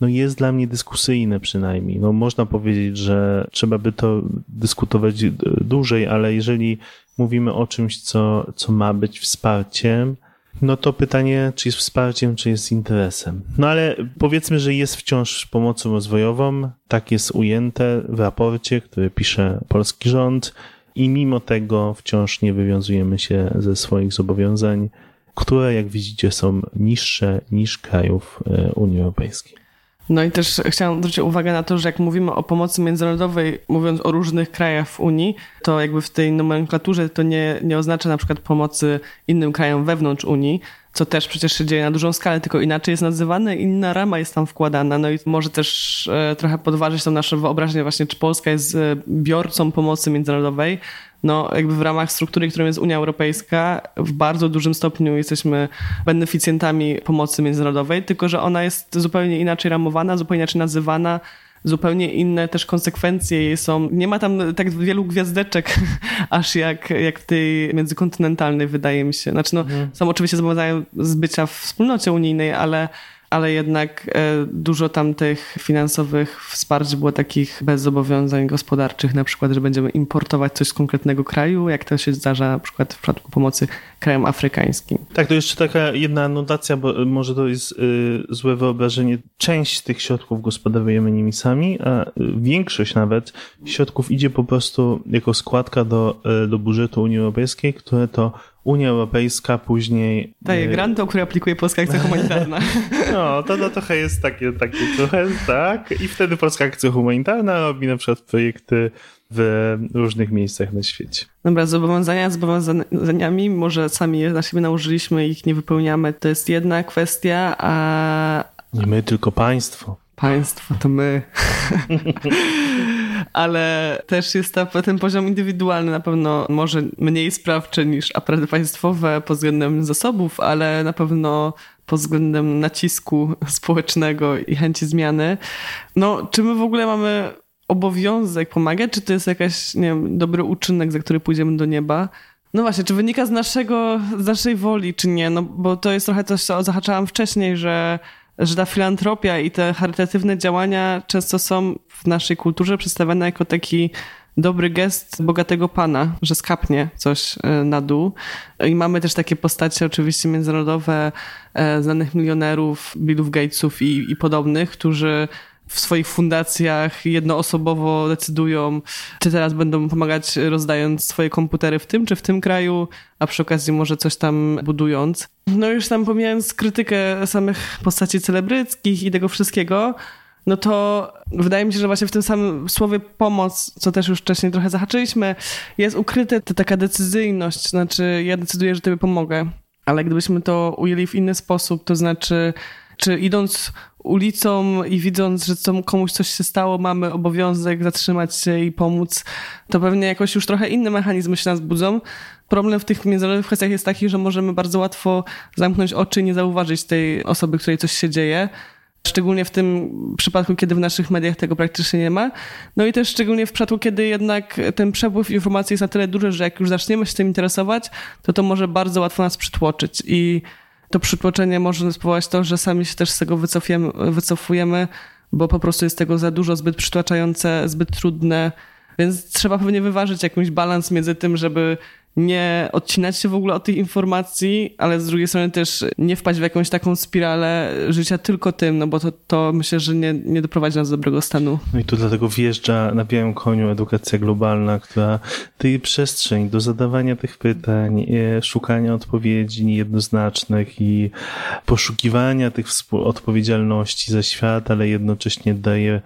no jest dla mnie dyskusyjne przynajmniej. No można powiedzieć, że trzeba by to dyskutować dłużej, ale jeżeli mówimy o czymś, co, co ma być wsparciem, no to pytanie, czy jest wsparciem, czy jest interesem. No ale powiedzmy, że jest wciąż pomocą rozwojową, tak jest ujęte w raporcie, który pisze polski rząd i mimo tego wciąż nie wywiązujemy się ze swoich zobowiązań, które jak widzicie są niższe niż krajów e, Unii Europejskiej. No i też chciałam zwrócić uwagę na to, że jak mówimy o pomocy międzynarodowej, mówiąc o różnych krajach w Unii, to jakby w tej nomenklaturze to nie, nie oznacza na przykład pomocy innym krajom wewnątrz Unii, co też przecież się dzieje na dużą skalę, tylko inaczej jest nazywane, inna rama jest tam wkładana. No i może też e, trochę podważyć tą naszą wyobraźnię właśnie, czy Polska jest e, biorcą pomocy międzynarodowej, no jakby w ramach struktury, którą jest Unia Europejska, w bardzo dużym stopniu jesteśmy beneficjentami pomocy międzynarodowej, tylko że ona jest zupełnie inaczej ramowana, zupełnie inaczej nazywana, zupełnie inne też konsekwencje jej są. Nie ma tam tak wielu gwiazdeczek, [LAUGHS] aż jak, jak w tej międzykontynentalnej, wydaje mi się. Znaczy, no, mhm. są oczywiście zobowiązania z bycia w wspólnocie unijnej, ale ale jednak e, dużo tam tych finansowych wsparć było takich bez zobowiązań gospodarczych, na przykład, że będziemy importować coś z konkretnego kraju, jak to się zdarza na przykład w przypadku pomocy krajom afrykańskim. Tak, to jeszcze taka jedna anotacja, bo może to jest y, złe wyobrażenie. Część tych środków gospodarujemy nimi sami, a większość nawet środków idzie po prostu jako składka do, do budżetu Unii Europejskiej, które to Unia Europejska później... Daje granty, o które aplikuje Polska Akcja [LAUGHS] Humanitarna. No, to, to trochę jest takie, takie trochę, tak. I wtedy Polska Akcja Humanitarna robi na przykład projekty w różnych miejscach na świecie. Dobra, zobowiązania zobowiązaniami, może sami je na siebie nałożyliśmy i ich nie wypełniamy, to jest jedna kwestia, a... Nie my, tylko państwo. Państwo to my. [LAUGHS] Ale też jest ta, ten poziom indywidualny na pewno może mniej sprawczy niż aparaty państwowe pod względem zasobów, ale na pewno pod względem nacisku [LAUGHS] społecznego i chęci zmiany. No, czy my w ogóle mamy obowiązek pomagać, czy to jest jakaś, nie wiem, dobry uczynek, za który pójdziemy do nieba? No właśnie, czy wynika z naszego, z naszej woli, czy nie? No bo to jest trochę coś, co zahaczałam wcześniej, że że ta filantropia i te charytatywne działania często są w naszej kulturze przedstawiane jako taki dobry gest bogatego pana, że skapnie coś e, na dół. I mamy też takie postacie oczywiście międzynarodowe, e, znanych milionerów, Billów Gatesów i, i podobnych, którzy w swoich fundacjach jednoosobowo decydują, czy teraz będą pomagać rozdając swoje komputery w tym czy w tym kraju, a przy okazji może coś tam budując. No już tam pomijając krytykę samych postaci celebryckich i tego wszystkiego, no to wydaje mi się, że właśnie w tym samym słowie pomoc, co też już wcześniej trochę zahaczyliśmy, jest ukryte ta taka decyzyjność, znaczy ja decyduję, że tobie pomogę, ale gdybyśmy to ujęli w inny sposób, to znaczy czy idąc ulicą i widząc, że komuś coś się stało, mamy obowiązek zatrzymać się i pomóc, to pewnie jakoś już trochę inne mechanizmy się nas budzą. Problem w tych międzynarodowych kwestiach jest taki, że możemy bardzo łatwo zamknąć oczy i nie zauważyć tej osoby, której coś się dzieje. Szczególnie w tym przypadku, kiedy w naszych mediach tego praktycznie nie ma. No i też szczególnie w przypadku, kiedy jednak ten przepływ informacji jest na tyle duży, że jak już zaczniemy się tym interesować, to to może bardzo łatwo nas przytłoczyć. I to przytłoczenie może spowodować to, że sami się też z tego wycofujemy, bo po prostu jest tego za dużo, zbyt przytłaczające, zbyt trudne. Więc trzeba pewnie wyważyć jakiś balans między tym, żeby nie odcinać się w ogóle od tych informacji, ale z drugiej strony też nie wpaść w jakąś taką spiralę życia tylko tym, no bo to, to myślę, że nie, nie doprowadzi nas do dobrego stanu. No i tu dlatego wjeżdża na białym koniu edukacja globalna, która daje przestrzeń do zadawania tych pytań, e, szukania odpowiedzi niejednoznacznych i poszukiwania tych odpowiedzialności za świat, ale jednocześnie daje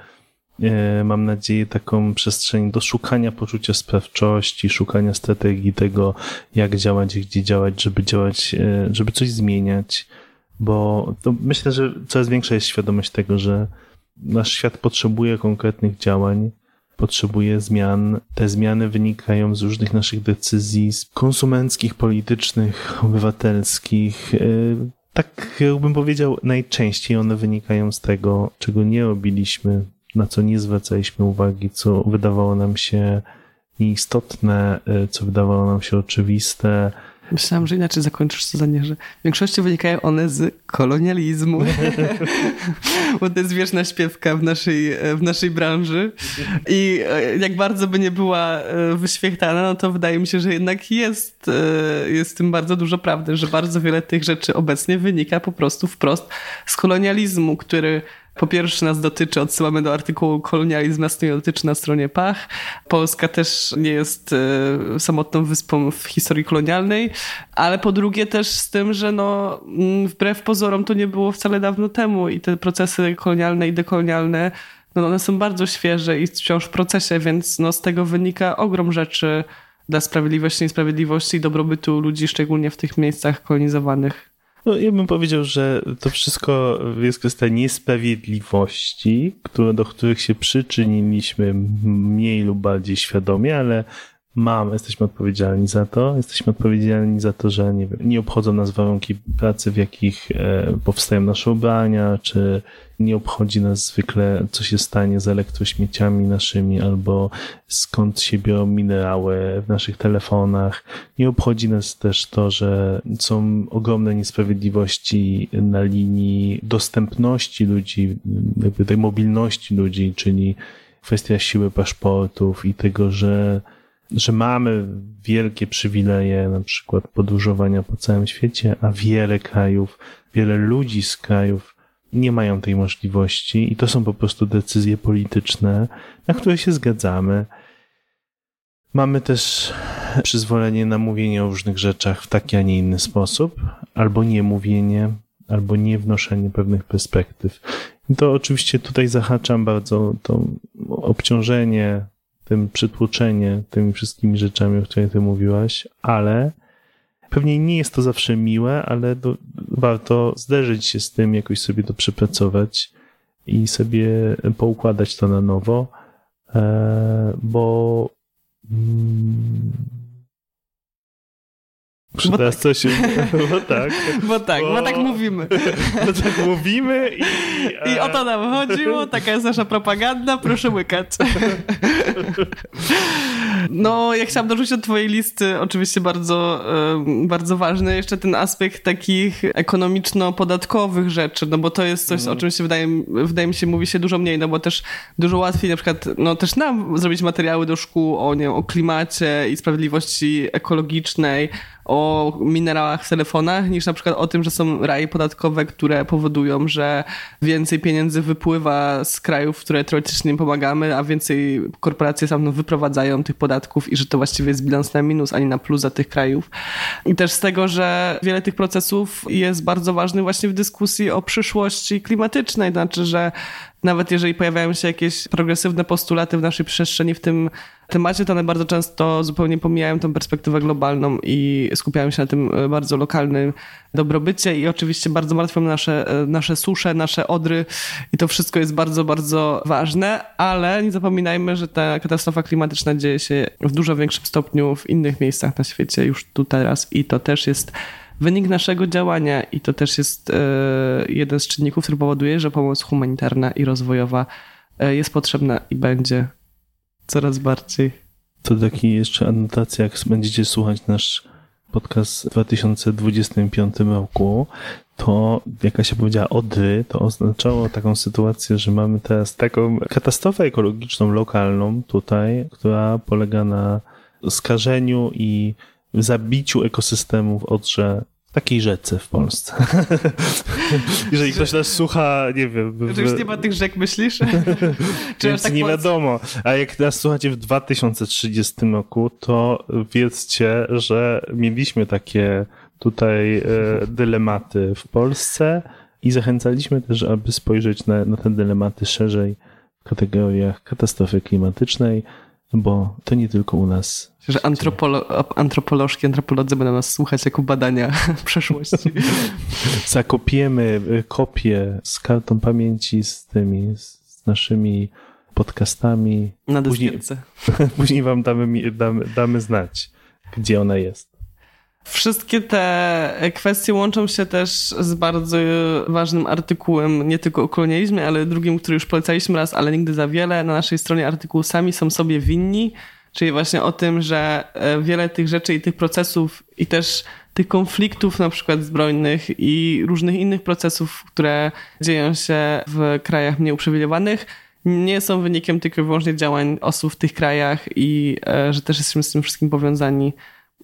mam nadzieję, taką przestrzeń do szukania poczucia sprawczości, szukania strategii tego, jak działać, gdzie działać, żeby działać, e, żeby coś zmieniać, bo myślę, że coraz większa jest świadomość tego, że nasz świat potrzebuje konkretnych działań, potrzebuje zmian. Te zmiany wynikają z różnych naszych decyzji konsumenckich, politycznych, obywatelskich. E, tak jakbym powiedział, najczęściej one wynikają z tego, czego nie robiliśmy na co nie zwracaliśmy uwagi, co wydawało nam się nieistotne, e, co wydawało nam się oczywiste. Myślałam, że inaczej zakończysz zdanie, że w większości wynikają one z kolonializmu. [LAUGHS] Bo to jest wieczna śpiewka w naszej, e, w naszej branży. I e, jak bardzo by nie była wyświechtana, no to wydaje mi się, że jednak jest, jest w tym bardzo dużo prawdy, że bardzo wiele tych rzeczy obecnie wynika po prostu wprost z kolonializmu, który po pierwsze nas dotyczy, odsyłamy do artykułu Kolonializm nas nie dotyczy na stronie Pach. Polska też nie jest e, samotną wyspą w historii kolonialnej, ale po drugie też z tym, że no, mm, wbrew pozorom to nie było wcale dawno temu i te procesy kolonialne i dekolonialne no one są bardzo świeże i wciąż w procesie, więc no, z tego wynika ogrom rzeczy dla sprawiedliwości, niesprawiedliwości i dobrobytu ludzi, szczególnie w tych miejscach kolonizowanych. No, ja bym powiedział, że to wszystko jest kwestia niesprawiedliwości, które, do których się przyczyniliśmy mniej lub bardziej świadomie, ale mamy, jesteśmy odpowiedzialni za to. Jesteśmy odpowiedzialni za to, że nie, wiem, nie obchodzą nas warunki pracy, w jakich e, powstają nasze ubrania, czy nie obchodzi nas zwykle, co się stanie z elektrośmieciami naszymi, albo skąd się biorą minerały w naszych telefonach. Nie obchodzi nas też to, że są ogromne niesprawiedliwości na linii dostępności ludzi, jakby tej mobilności ludzi, czyli kwestia siły paszportów i tego, że że mamy wielkie przywileje, na przykład podróżowania po całym świecie, a wiele krajów, wiele ludzi z krajów nie mają tej możliwości i to są po prostu decyzje polityczne, na które się zgadzamy. Mamy też przyzwolenie na mówienie o różnych rzeczach w taki, a nie inny sposób, albo nie mówienie, albo nie wnoszenie pewnych perspektyw. I to oczywiście tutaj zahaczam bardzo to obciążenie, tym przytłoczenie tymi wszystkimi rzeczami, o których ty mówiłaś, ale pewnie nie jest to zawsze miłe, ale to, warto zderzyć się z tym, jakoś sobie to przepracować i sobie poukładać to na nowo, e, bo mm, bo tak. coś. [LAUGHS] [LAUGHS] Bo tak. Bo tak, bo, bo tak mówimy. [LAUGHS] Bo tak mówimy i. I o to nam chodziło, taka jest nasza propaganda, proszę łykać. No, ja chciałam dorzucić do twojej listy, oczywiście bardzo, bardzo ważny, jeszcze ten aspekt takich ekonomiczno-podatkowych rzeczy, no bo to jest coś, mm. o czym się wydaje, wydaje mi się mówi się dużo mniej, no bo też dużo łatwiej na przykład, no też nam zrobić materiały do szkół o, nie wiem, o klimacie i sprawiedliwości ekologicznej, o minerałach w telefonach, niż na przykład o tym, że są raje podatkowe, które powodują, że więcej pieniędzy wypływa z krajów, w które teoretycznie pomagamy, a więcej korporacje sam wyprowadzają tych podatków i że to właściwie jest bilans na minus, a nie na plus dla tych krajów. I też z tego, że wiele tych procesów jest bardzo ważnych właśnie w dyskusji o przyszłości klimatycznej, znaczy, że nawet jeżeli pojawiają się jakieś progresywne postulaty w naszej przestrzeni w tym temacie, bardzo często zupełnie pomijają tą perspektywę globalną i skupiają się na tym e, bardzo lokalnym dobrobycie i oczywiście bardzo martwią nasze, e, nasze susze, nasze odry i to wszystko jest bardzo, bardzo ważne, ale nie zapominajmy, że ta katastrofa klimatyczna dzieje się w dużo większym stopniu w innych miejscach na świecie już tu teraz i to też jest wynik naszego działania i to też jest e, jeden z czynników, który powoduje, że pomoc humanitarna i rozwojowa jest potrzebna i będzie coraz bardziej. To taki jeszcze anotacja, jak będziecie słuchać nasz podcast w 2025 roku, to jaka się powiedziała Odry, to oznaczało taką sytuację, że mamy teraz taką katastrofę ekologiczną lokalną tutaj, która polega na skażeniu i zabiciu ekosystemów Odrze takiej rzece w Polsce. [LAUGHS] Jeżeli ktoś nas słucha, nie wiem. Że już nie ma tych rzek, myślisz? [LAUGHS] Czy Więc tak nie wiadomo. A jak nas słuchacie w 2030 roku, to wiedzcie, że mieliśmy takie tutaj e, dylematy w Polsce i zachęcaliśmy też, aby spojrzeć na, na te dylematy szerzej w kategoriach katastrofy klimatycznej, bo to nie tylko u nas. Że antropolo antropolożki, antropolodzy będą nas słuchać jako badania [LAUGHS] przeszłości. [LAUGHS] Zakopiemy y, kopię z kartą pamięci z tymi, z naszymi podcastami. Na później, [LAUGHS] później wam damy, damy, damy znać, gdzie ona jest. Wszystkie te kwestie łączą się też z bardzo ważnym artykułem, nie tylko o kolonializmie, ale drugim, który już polecaliśmy raz, ale nigdy za wiele. Na naszej stronie artykuł Sami są sobie winni, czyli właśnie o tym, że e, wiele tych rzeczy i tych procesów i też tych konfliktów na przykład zbrojnych i różnych innych procesów, które dzieją się w krajach mniej uprzywilejowanych, nie są wynikiem tylko i wyłącznie działań osób w tych krajach i e, że też jesteśmy z tym wszystkim powiązani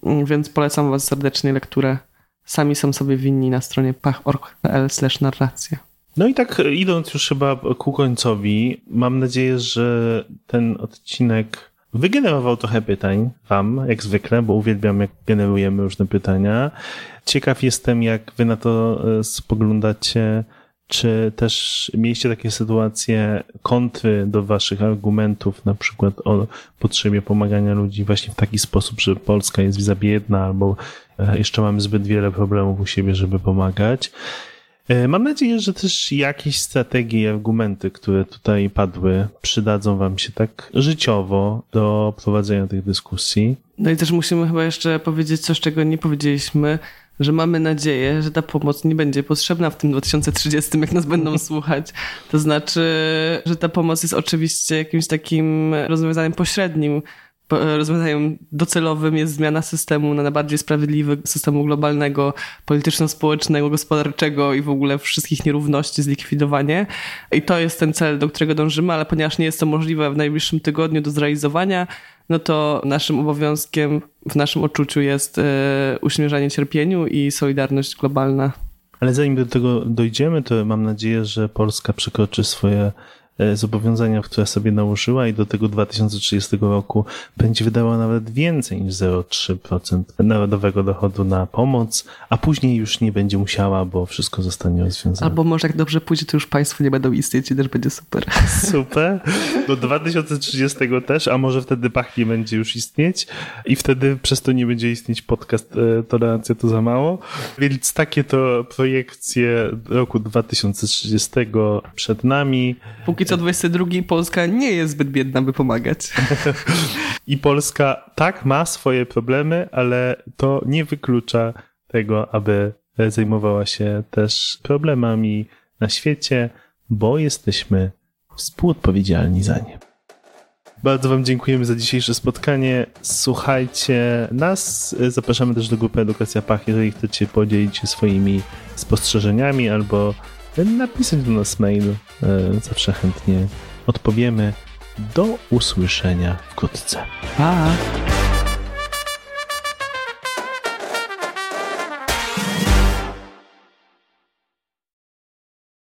Mm, więc polecam Was serdecznie lekturę. Sami są sobie winni na stronie pach.org.pl narracja. No i tak idąc już chyba ku końcowi, mam nadzieję, że ten odcinek wygenerował trochę pytań wam, jak zwykle, bo uwielbiam, jak generujemy różne pytania. Ciekaw jestem, jak wy na to e, spoglądacie. Czy też mieliście takie sytuacje, kontry do waszych argumentów, na przykład o potrzebie pomagania ludzi właśnie w taki sposób, że Polska jest za biedna albo e, jeszcze mamy zbyt wiele problemów u siebie, żeby pomagać? E, mam nadzieję, że też jakieś strategie i argumenty, które tutaj padły, przydadzą Wam się tak życiowo do prowadzenia tych dyskusji. No i też musimy chyba jeszcze powiedzieć coś, czego nie powiedzieliśmy, że mamy nadzieję, że ta pomoc nie będzie potrzebna w tym 2030, jak nas będą [LAUGHS] słuchać. To znaczy, że ta pomoc jest oczywiście jakimś takim rozwiązaniem pośrednim. Rozwiązaniem docelowym jest zmiana systemu na bardziej sprawiedliwy systemu globalnego, polityczno-społecznego, gospodarczego i w ogóle wszystkich nierówności zlikwidowanie. I to jest ten cel, do którego dążymy, ale ponieważ nie jest to możliwe w najbliższym tygodniu do zrealizowania, no to naszym obowiązkiem w naszym odczuciu jest e, uśmierzanie cierpieniu i solidarność globalna. Ale zanim do tego dojdziemy, to mam nadzieję, że Polska przekroczy swoje zobowiązania, które sobie nałożyła i do tego 2030 roku będzie wydała nawet więcej niż 0,3% narodowego dochodu na pomoc, a później już nie będzie musiała, bo wszystko zostanie rozwiązane. Albo może jak dobrze pójdzie, to już państwo nie będą istnieć i też będzie super. [LAUGHS] Super. Do 2030 też, a może wtedy Pach nie będzie już istnieć i wtedy przez to nie będzie istnieć podcast e, Tolerancja to za mało. Więc takie to projekcje roku 2030 przed nami. Póki co 22 Polska nie jest zbyt biedna, by pomagać. [LAUGHS] I Polska tak ma swoje problemy, ale to nie wyklucza tego, aby zajmowała się też problemami na świecie, bo jesteśmy współodpowiedzialni za nie. Bardzo Wam dziękujemy za dzisiejsze spotkanie. Słuchajcie nas. Zapraszamy też do grupy Edukacja Pach, jeżeli chcecie podzielić się swoimi spostrzeżeniami albo napisać do nas mail. E, zawsze chętnie odpowiemy. Do usłyszenia wkrótce. Pa!